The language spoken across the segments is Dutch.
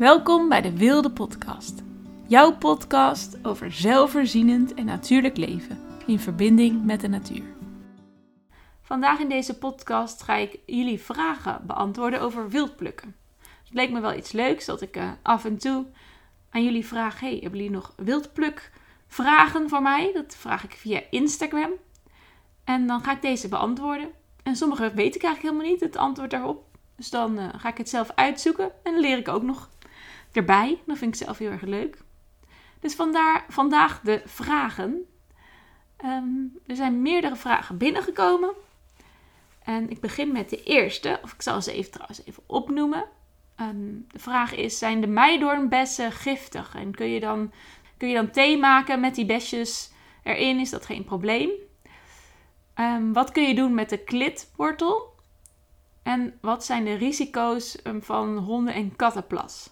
Welkom bij de Wilde Podcast. Jouw podcast over zelfvoorzienend en natuurlijk leven in verbinding met de natuur. Vandaag in deze podcast ga ik jullie vragen beantwoorden over wildplukken. Het leek me wel iets leuks dat ik uh, af en toe aan jullie vraag: hey, hebben jullie nog wildpluk vragen voor mij? Dat vraag ik via Instagram. En dan ga ik deze beantwoorden. En sommige weet ik eigenlijk helemaal niet het antwoord daarop. Dus dan uh, ga ik het zelf uitzoeken en dan leer ik ook nog erbij. Dat vind ik zelf heel erg leuk. Dus vandaar, vandaag de vragen. Ehm, er zijn meerdere vragen binnengekomen. En ik begin met de eerste, of ik zal ze even trouwens even opnoemen. Ehm, de vraag is: zijn de meidoornbessen giftig? En kun je, dan, kun je dan thee maken met die besjes erin? Is dat geen probleem? Um, wat kun je doen met de klitwortel? En wat zijn de risico's van honden- en kattenplas?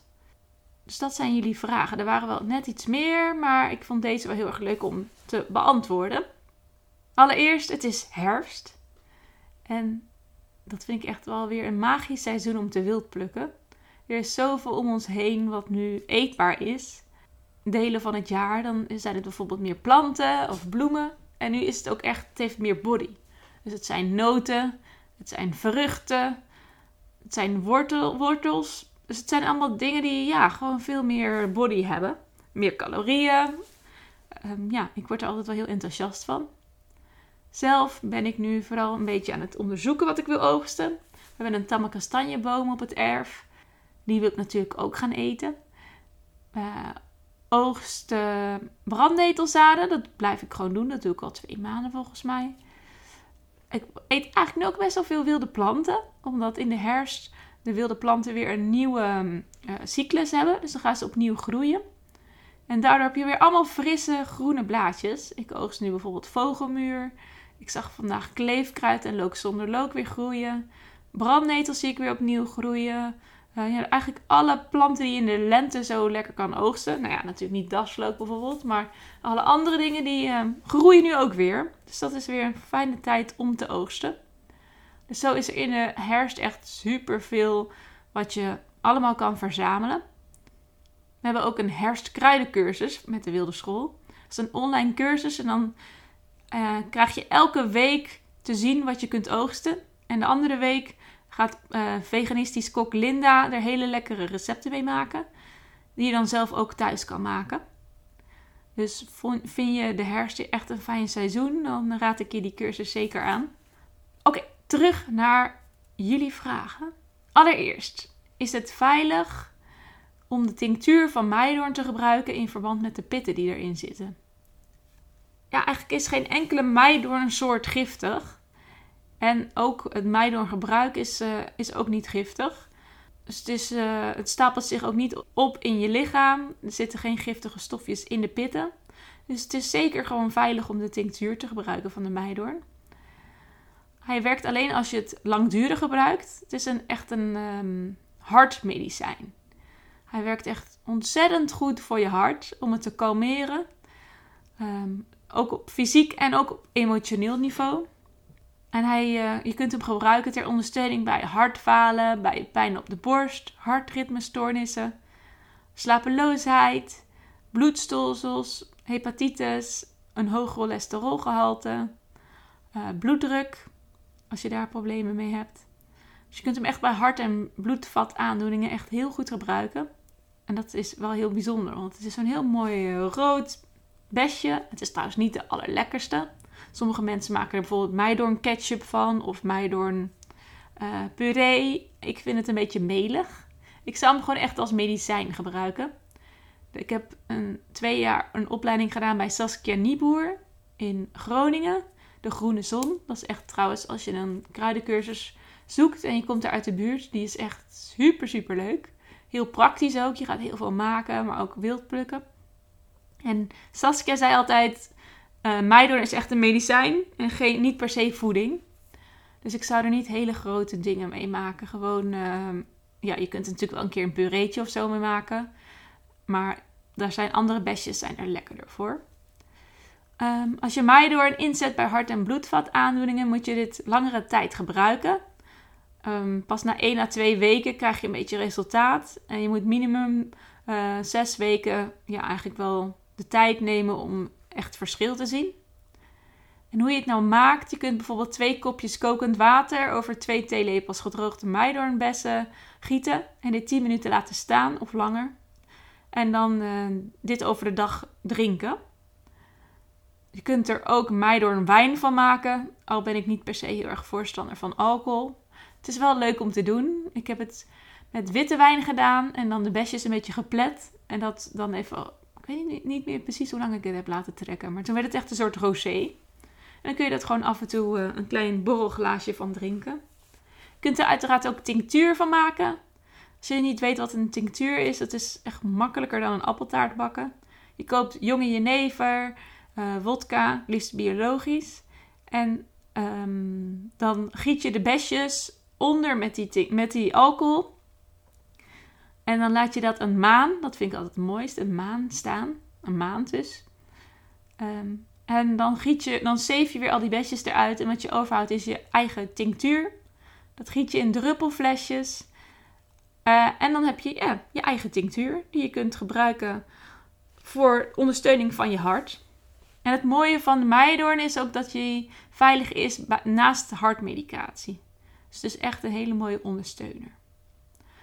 Dus dat zijn jullie vragen. Er waren wel net iets meer, maar ik vond deze wel heel erg leuk om te beantwoorden. Allereerst, het is herfst. En dat vind ik echt wel weer een magisch seizoen om te wild plukken. Er is zoveel om ons heen wat nu eetbaar is. Delen van het jaar, dan zijn het bijvoorbeeld meer planten of bloemen. En nu is het ook echt, het heeft meer body. Dus het zijn noten, het zijn vruchten, het zijn wortel, wortels, dus het zijn allemaal dingen die ja, gewoon veel meer body hebben. Meer calorieën. Ehm, ja, ik word er altijd wel heel enthousiast van. Zelf ben ik nu vooral een beetje aan het onderzoeken wat ik wil oogsten. We hebben een tamme kastanjeboom op het erf. Die wil ik natuurlijk ook gaan eten. Uh, oogsten brandnetelzaden. Dat blijf ik gewoon doen. Dat doe ik al twee maanden volgens mij. Ik eet eigenlijk nu ook best wel veel wilde planten. Omdat in de herfst de wilde planten weer een nieuwe uh, cyclus hebben. Dus dan gaan ze opnieuw groeien. En daardoor heb je weer allemaal frisse groene blaadjes. Ik oogst nu bijvoorbeeld vogelmuur. Ik zag vandaag kleefkruid en look zonder look weer groeien. Brandnetels zie ik weer opnieuw groeien. Uh, ja, eigenlijk alle planten die je in de lente zo lekker kan oogsten. Nou ja, natuurlijk niet daslook bijvoorbeeld. Maar alle andere dingen die uh, groeien nu ook weer. Dus dat is weer een fijne tijd om te oogsten. Dus zo is er in de herfst echt super veel wat je allemaal kan verzamelen. We hebben ook een herfstkruidencursus met de Wilde School. Dat is een online cursus en dan uh, krijg je elke week te zien wat je kunt oogsten. En de andere week gaat uh, veganistisch kok Linda er hele lekkere recepten mee maken. Die je dan zelf ook thuis kan maken. Dus vind je de herfst echt een fijn seizoen, dan raad ik je die cursus zeker aan. Oké, terug naar jullie vragen. Allereerst, is het veilig om de tinctuur van meidoorn te gebruiken in verband met de pitten die erin zitten? Ja, eigenlijk is geen enkele meidoornsoort giftig. En ook het meidoorngebruik is, uh, is ook niet giftig. Dus het, is, uh, het stapelt zich ook niet op in je lichaam. Er zitten geen giftige stofjes in de pitten. Dus het is zeker gewoon veilig om de tinctuur te gebruiken van de meidoorn. Hij werkt alleen als je het langdurig gebruikt. Het is een, echt een um, hartmedicijn. Hij werkt echt ontzettend goed voor je hart om het te kalmeren. Um, ook op fysiek en ook op emotioneel niveau. En hij, uh, je kunt hem gebruiken ter ondersteuning bij hartfalen, bij pijn op de borst, hartritmestoornissen, slapeloosheid, bloedstolsels, hepatitis, een hoog cholesterolgehalte, uh, bloeddruk, als je daar problemen mee hebt. Dus je kunt hem echt bij hart- en bloedvataandoeningen echt heel goed gebruiken. En dat is wel heel bijzonder, want het is zo'n heel mooi eh, rood besje. Het is trouwens niet de allerlekkerste. Sommige mensen maken er bijvoorbeeld meidoorn ketchup van of meidoorn uh, puree. Ik vind het een beetje melig. Ik zou hem gewoon echt als medicijn gebruiken. Ik heb een, twee jaar een opleiding gedaan bij Saskia Nieboer in Groningen de Groene Zon. Dat is echt trouwens, als je een kruidencursus zoekt en je komt er uit de buurt, die is echt super, super leuk. Heel praktisch ook. Je gaat heel veel maken, maar ook wild plukken. En Saskia zei altijd: uh, is echt een medicijn en geen, niet per se voeding. Dus ik zou er niet hele grote dingen mee maken. Gewoon, uh, ja, je kunt er natuurlijk wel een keer een pureetje of zo mee maken. Maar daar zijn andere besjes zijn er lekkerder voor. Um, als je meidoorn inzet bij hart- en bloedvataandoeningen, moet je dit langere tijd gebruiken. Ehm, pas na 1 à 2 weken krijg je een beetje resultaat. En je moet minimum uh, 6 weken ja, eigenlijk wel de tijd nemen om echt verschil te zien. En hoe je het nou maakt, je kunt bijvoorbeeld twee kopjes kokend water over twee theelepels gedroogde meidoornbessen gieten en dit 10 minuten laten staan of langer. En dan uh, dit over de dag drinken. Je kunt er ook meidoorn wijn van maken, al ben ik niet per se heel erg voorstander van alcohol. Het is wel leuk om te doen. Ik heb het met witte wijn gedaan en dan de besjes een beetje geplet. En dat dan even, ik weet niet, meer precies hoe lang ik het heb laten trekken, maar toen werd het echt een soort rosé. En dan kun je dat gewoon af en toe uh, een klein borrelglaasje van drinken. Je kunt er uiteraard ook tinctuur van maken. Als je niet weet wat een tinctuur is, dat is echt makkelijker dan een appeltaart bakken. Je koopt jonge jenever, wodka, liefst biologisch. En um, dan giet je de besjes onder met die, met die alcohol. En dan laat je dat een maan, dat vind ik altijd het mooiste, een maan staan. Een maand dus. Um, en dan giet je, dan zeef je weer al die besjes eruit. En wat je overhoudt is je eigen tinctuur. Dat giet je in druppelflesjes. Uh, en dan heb je je eigen tinctuur die je kunt gebruiken voor ondersteuning van je hart. En het mooie van de meidoorn is ook dat je veilig is naast de hartmedicatie. Dus het is echt een hele mooie ondersteuner.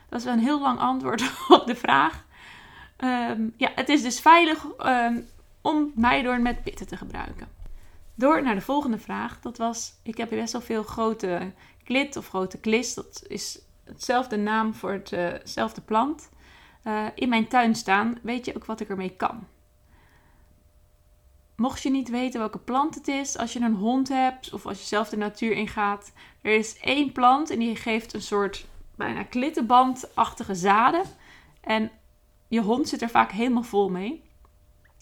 Dat is wel een heel lang antwoord op de vraag. Um, ja, het is dus veilig um, om meidoorn met pitten te gebruiken. Door naar de volgende vraag. Dat was, ik heb best wel veel grote klit of grote klis. Dat is hetzelfde naam voor hetzelfde plant. Uh, in mijn tuin staan. Weet je ook wat ik ermee kan? Mocht je niet weten welke plant het is, als je een hond hebt of als je zelf de natuur ingaat, er is één plant en die geeft een soort bijna klittenbandachtige zaden. En je hond zit er vaak helemaal vol mee.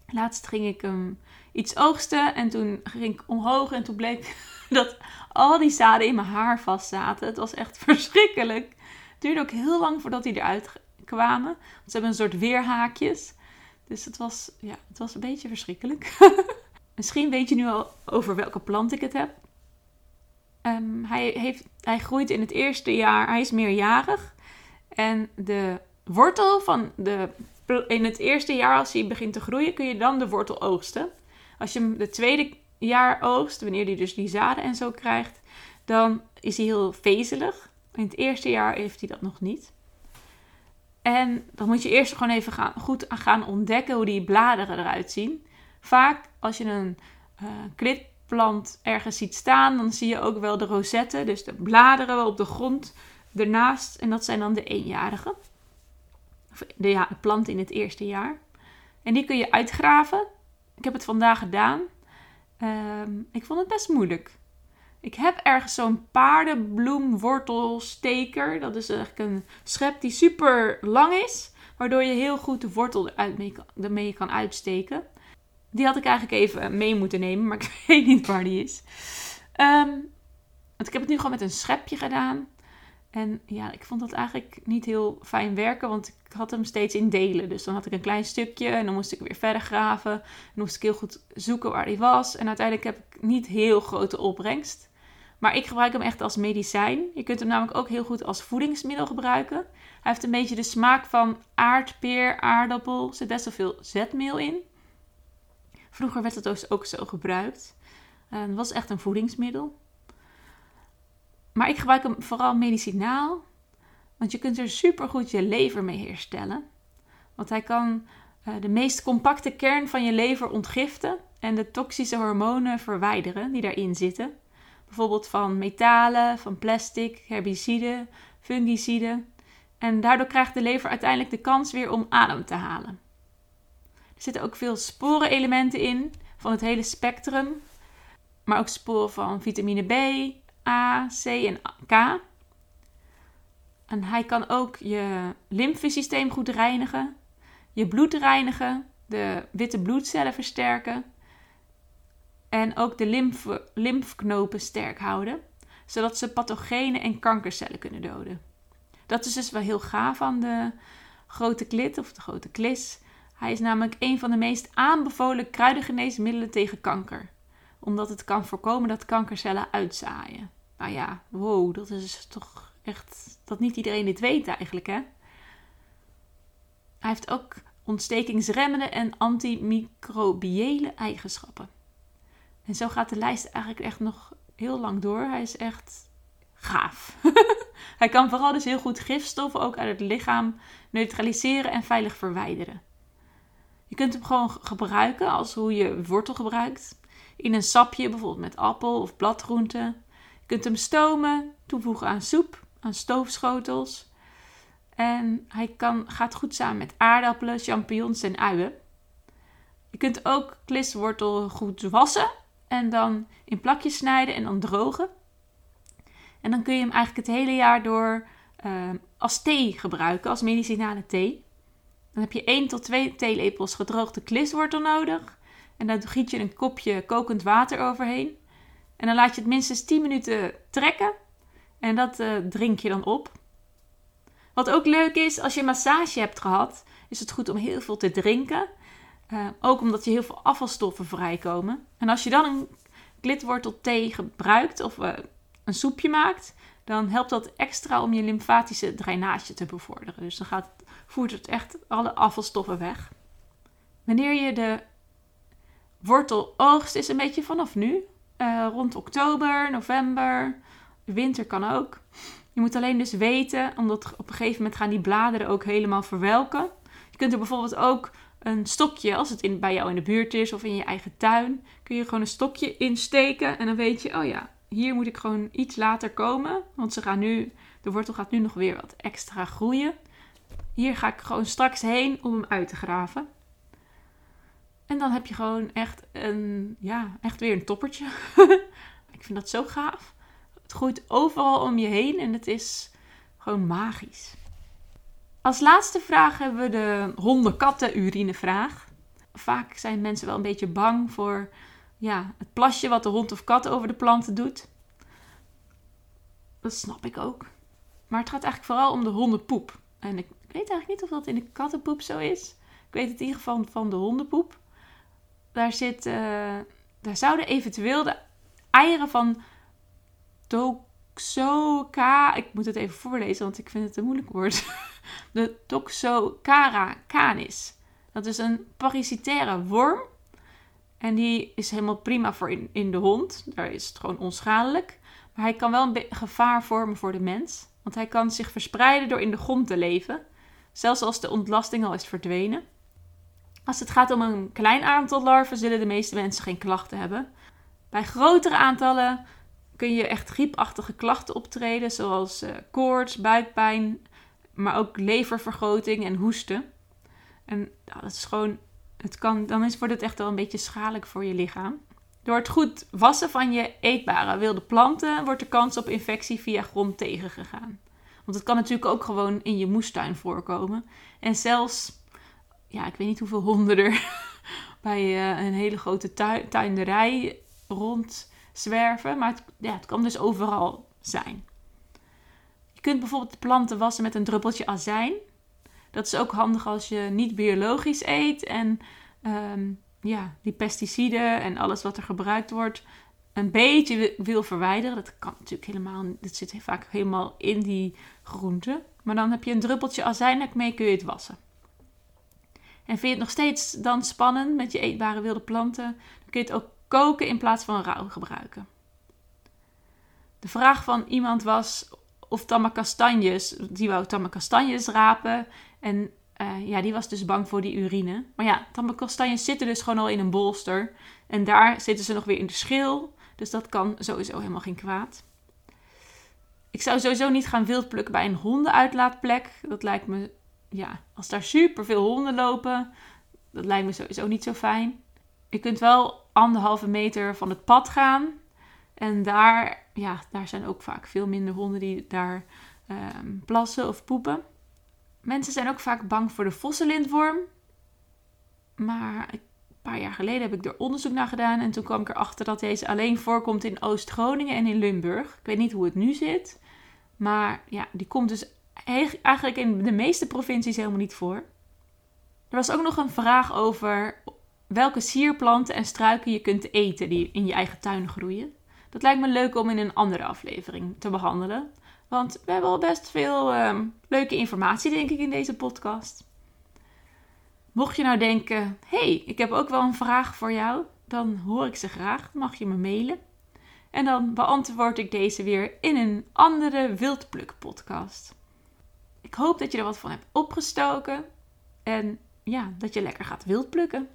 Laatst ging ik um, iets oogsten en toen ging ik omhoog en toen bleek dat al die zaden in mijn haar vast zaten. Het was echt verschrikkelijk. Het duurde ook heel lang voordat die eruit kwamen. ze hebben een soort weerhaakjes. Dus het was, ja, het was een beetje verschrikkelijk. Misschien weet je nu al over welke plant ik het heb. Um, hij, heeft, hij groeit in het eerste jaar, hij is meerjarig. En de wortel van de in het eerste jaar, als hij begint te groeien, kun je dan de wortel oogsten. Als je hem het tweede jaar oogst, wanneer hij dus die zaden en zo krijgt, dan is hij heel vezelig. In het eerste jaar heeft hij dat nog niet. En dan moet je eerst gewoon even gaan, goed gaan ontdekken hoe die bladeren eruit zien. Vaak als je een uh, klitplant ergens ziet staan, dan zie je ook wel de rosetten, dus de bladeren op de grond ernaast. En dat zijn dan de eenjarigen de ja, plant in het eerste jaar. En die kun je uitgraven. Ik heb het vandaag gedaan. Ehm, ik vond het best moeilijk. Ik heb ergens zo'n paardenbloemwortelsteker. Dat is eigenlijk een schep die super lang is. Waardoor je heel goed de wortel ermee kan uitsteken. Die had ik eigenlijk even mee moeten nemen. Maar ik weet niet waar die is. Um, want ik heb het nu gewoon met een schepje gedaan. En ja, ik vond dat eigenlijk niet heel fijn werken, want ik had hem steeds in delen. Dus dan had ik een klein stukje en dan moest ik weer verder graven. Dan moest ik heel goed zoeken waar hij was. En uiteindelijk heb ik niet heel grote opbrengst. Maar ik gebruik hem echt als medicijn. Je kunt hem namelijk ook heel goed als voedingsmiddel gebruiken. Hij heeft een beetje de smaak van aardpeer, aardappel. Er zit best wel veel zetmeel in. Vroeger werd het dus ook zo gebruikt. het was echt een voedingsmiddel. Maar ik gebruik hem vooral medicinaal. Want je kunt er super goed je lever mee herstellen. Want hij kan uh, de meest compacte kern van je lever ontgiften en de toxische hormonen verwijderen die daarin zitten. Bijvoorbeeld van metalen, van plastic, herbiciden, fungiciden. En daardoor krijgt de lever uiteindelijk de kans weer om adem te halen. Er zitten ook veel sporenelementen in van het hele spectrum. Maar ook sporen van vitamine B, A, C en K. En hij kan ook je lymfesysteem goed reinigen, je bloed reinigen, de witte bloedcellen versterken en ook de lymf, lymfknopen sterk houden, zodat ze pathogenen en kankercellen kunnen doden. Dat is dus wel heel gaaf aan de grote klit of de grote klis. Hij is namelijk een van de meest aanbevolen kruidengeneesmiddelen tegen kanker omdat het kan voorkomen dat kankercellen uitzaaien. Nou ja, wow, dat is toch echt dat niet iedereen dit weet eigenlijk, hè? Hij heeft ook ontstekingsremmende en antimicrobiële eigenschappen. En zo gaat de lijst eigenlijk echt nog heel lang door. Hij is echt gaaf. hij kan vooral dus heel goed gifstoffen ook uit het lichaam neutraliseren en veilig verwijderen. Je kunt hem gewoon gebruiken als hoe je wortel gebruikt. In een sapje, bijvoorbeeld met appel of bladgroenten. Je kunt hem stomen, toevoegen aan soep, aan stoofschotels. En hij kan, gaat goed samen met aardappelen, champignons en uien. Je kunt ook kliswortel goed wassen en dan in plakjes snijden en dan drogen. En dan kun je hem eigenlijk het hele jaar door uh, als thee gebruiken, als medicinale thee. Dan heb je 1 tot 2 theelepels gedroogde kliswortel nodig. En daar giet je een kopje kokend water overheen. En dan laat je het minstens 10 minuten trekken. En dat uh, drink je dan op. Wat ook leuk is, als je massage hebt gehad, is het goed om heel veel te drinken. Uh, ook omdat je heel veel afvalstoffen vrijkomen. En als je dan een klitwortel thee gebruikt of uh, een soepje maakt, dan helpt dat extra om je lymfatische drainage te bevorderen. Dus dan gaat, voert het echt alle afvalstoffen weg. Wanneer je de wortel oogst, is een beetje vanaf nu. Uh, rond oktober, november. Winter kan ook. Je moet alleen dus weten, omdat op een gegeven moment gaan die bladeren ook helemaal verwelken. Je kunt er bijvoorbeeld ook een stokje, als het in, bij jou in de buurt is of in je eigen tuin, kun je gewoon een stokje insteken en dan weet je, oh ja, hier moet ik gewoon iets later komen, want ze gaan nu, de wortel gaat nu nog weer wat extra groeien. Hier ga ik gewoon straks heen om hem uit te graven. En dan heb je gewoon echt een, ja, echt weer een toppertje. ik vind dat zo gaaf. Het groeit overal om je heen en het is gewoon magisch. Als laatste vraag hebben we de honden-katten-urinevraag. Vaak zijn mensen wel een beetje bang voor ja, het plasje wat de hond of kat over de planten doet. Dat snap ik ook. Maar het gaat eigenlijk vooral om de hondenpoep. En ik weet eigenlijk niet of dat in de kattenpoep zo is. Ik weet het in ieder geval van de hondenpoep. Daar, zit, uh, daar zouden eventueel de eieren van Toxoca. Ik moet het even voorlezen, want ik vind het een moeilijk woord. De Toxocara canis. Dat is een parasitaire worm. En die is helemaal prima voor in, in de hond. Daar is het gewoon onschadelijk. Maar hij kan wel een gevaar vormen voor de mens. Want hij kan zich verspreiden door in de grond te leven. Zelfs als de ontlasting al is verdwenen. Als het gaat om een klein aantal larven, zullen de meeste mensen geen klachten hebben. Bij grotere aantallen kun je echt griepachtige klachten optreden, zoals uh, koorts, buikpijn, maar ook leververgroting en hoesten. En dat is gewoon, het kan, dan is, wordt het echt wel een beetje schadelijk voor je lichaam. Door het goed wassen van je eetbare wilde planten wordt de kans op infectie via grond tegengegaan. Want het kan natuurlijk ook gewoon in je moestuin voorkomen. En zelfs, ja, ik weet niet hoeveel honden er bij uh, een hele grote tuinderij rondzwerven. Maar het, ja, het kan dus overal zijn. Je kunt bijvoorbeeld de planten wassen met een druppeltje azijn. Dat is ook handig als je niet biologisch eet en um, ja, die pesticiden en alles wat er gebruikt wordt een beetje wil verwijderen. Dat kan natuurlijk helemaal, dat zit vaak helemaal in die groente. Maar dan heb je een druppeltje azijn en mee kun je het wassen. En vind je het nog steeds dan spannend met je eetbare wilde planten, dan kun je het ook koken in plaats van rauw gebruiken. De vraag van iemand was of tamme kastanjes, die wou tamme kastanjes rapen. En uh, ja, die was dus bang voor die urine. Maar ja, tamme kastanjes zitten dus gewoon al in een bolster. En daar zitten ze nog weer in de schil. Dus dat kan sowieso helemaal geen kwaad. Ik zou sowieso niet gaan wildplukken bij een hondenuitlaatplek. Dat lijkt me, ja, als daar super veel honden lopen, dat lijkt me sowieso niet zo fijn. Je kunt wel anderhalve meter van het pad gaan. En daar, ja, daar zijn ook vaak veel minder honden die daar um, plassen of poepen. Mensen zijn ook vaak bang voor de vossenlintworm. Maar een paar jaar geleden heb ik er onderzoek naar gedaan. En toen kwam ik erachter dat deze alleen voorkomt in Oost-Groningen en in Limburg. Ik weet niet hoe het nu zit. Maar ja, die komt dus eigenlijk in de meeste provincies helemaal niet voor. Er was ook nog een vraag over welke sierplanten en struiken je kunt eten die in je eigen tuin groeien. Dat lijkt me leuk om in een andere aflevering te behandelen. Want we hebben al best veel ehm, leuke informatie, denk ik, in deze podcast. Mocht je nou denken: hey, ik heb ook wel een vraag voor jou, dan hoor ik ze graag. mag je me mailen. En dan beantwoord ik deze weer in een andere Wildpluk podcast. Ik hoop dat je er wat van hebt opgestoken en ja, dat je lekker gaat wildplukken.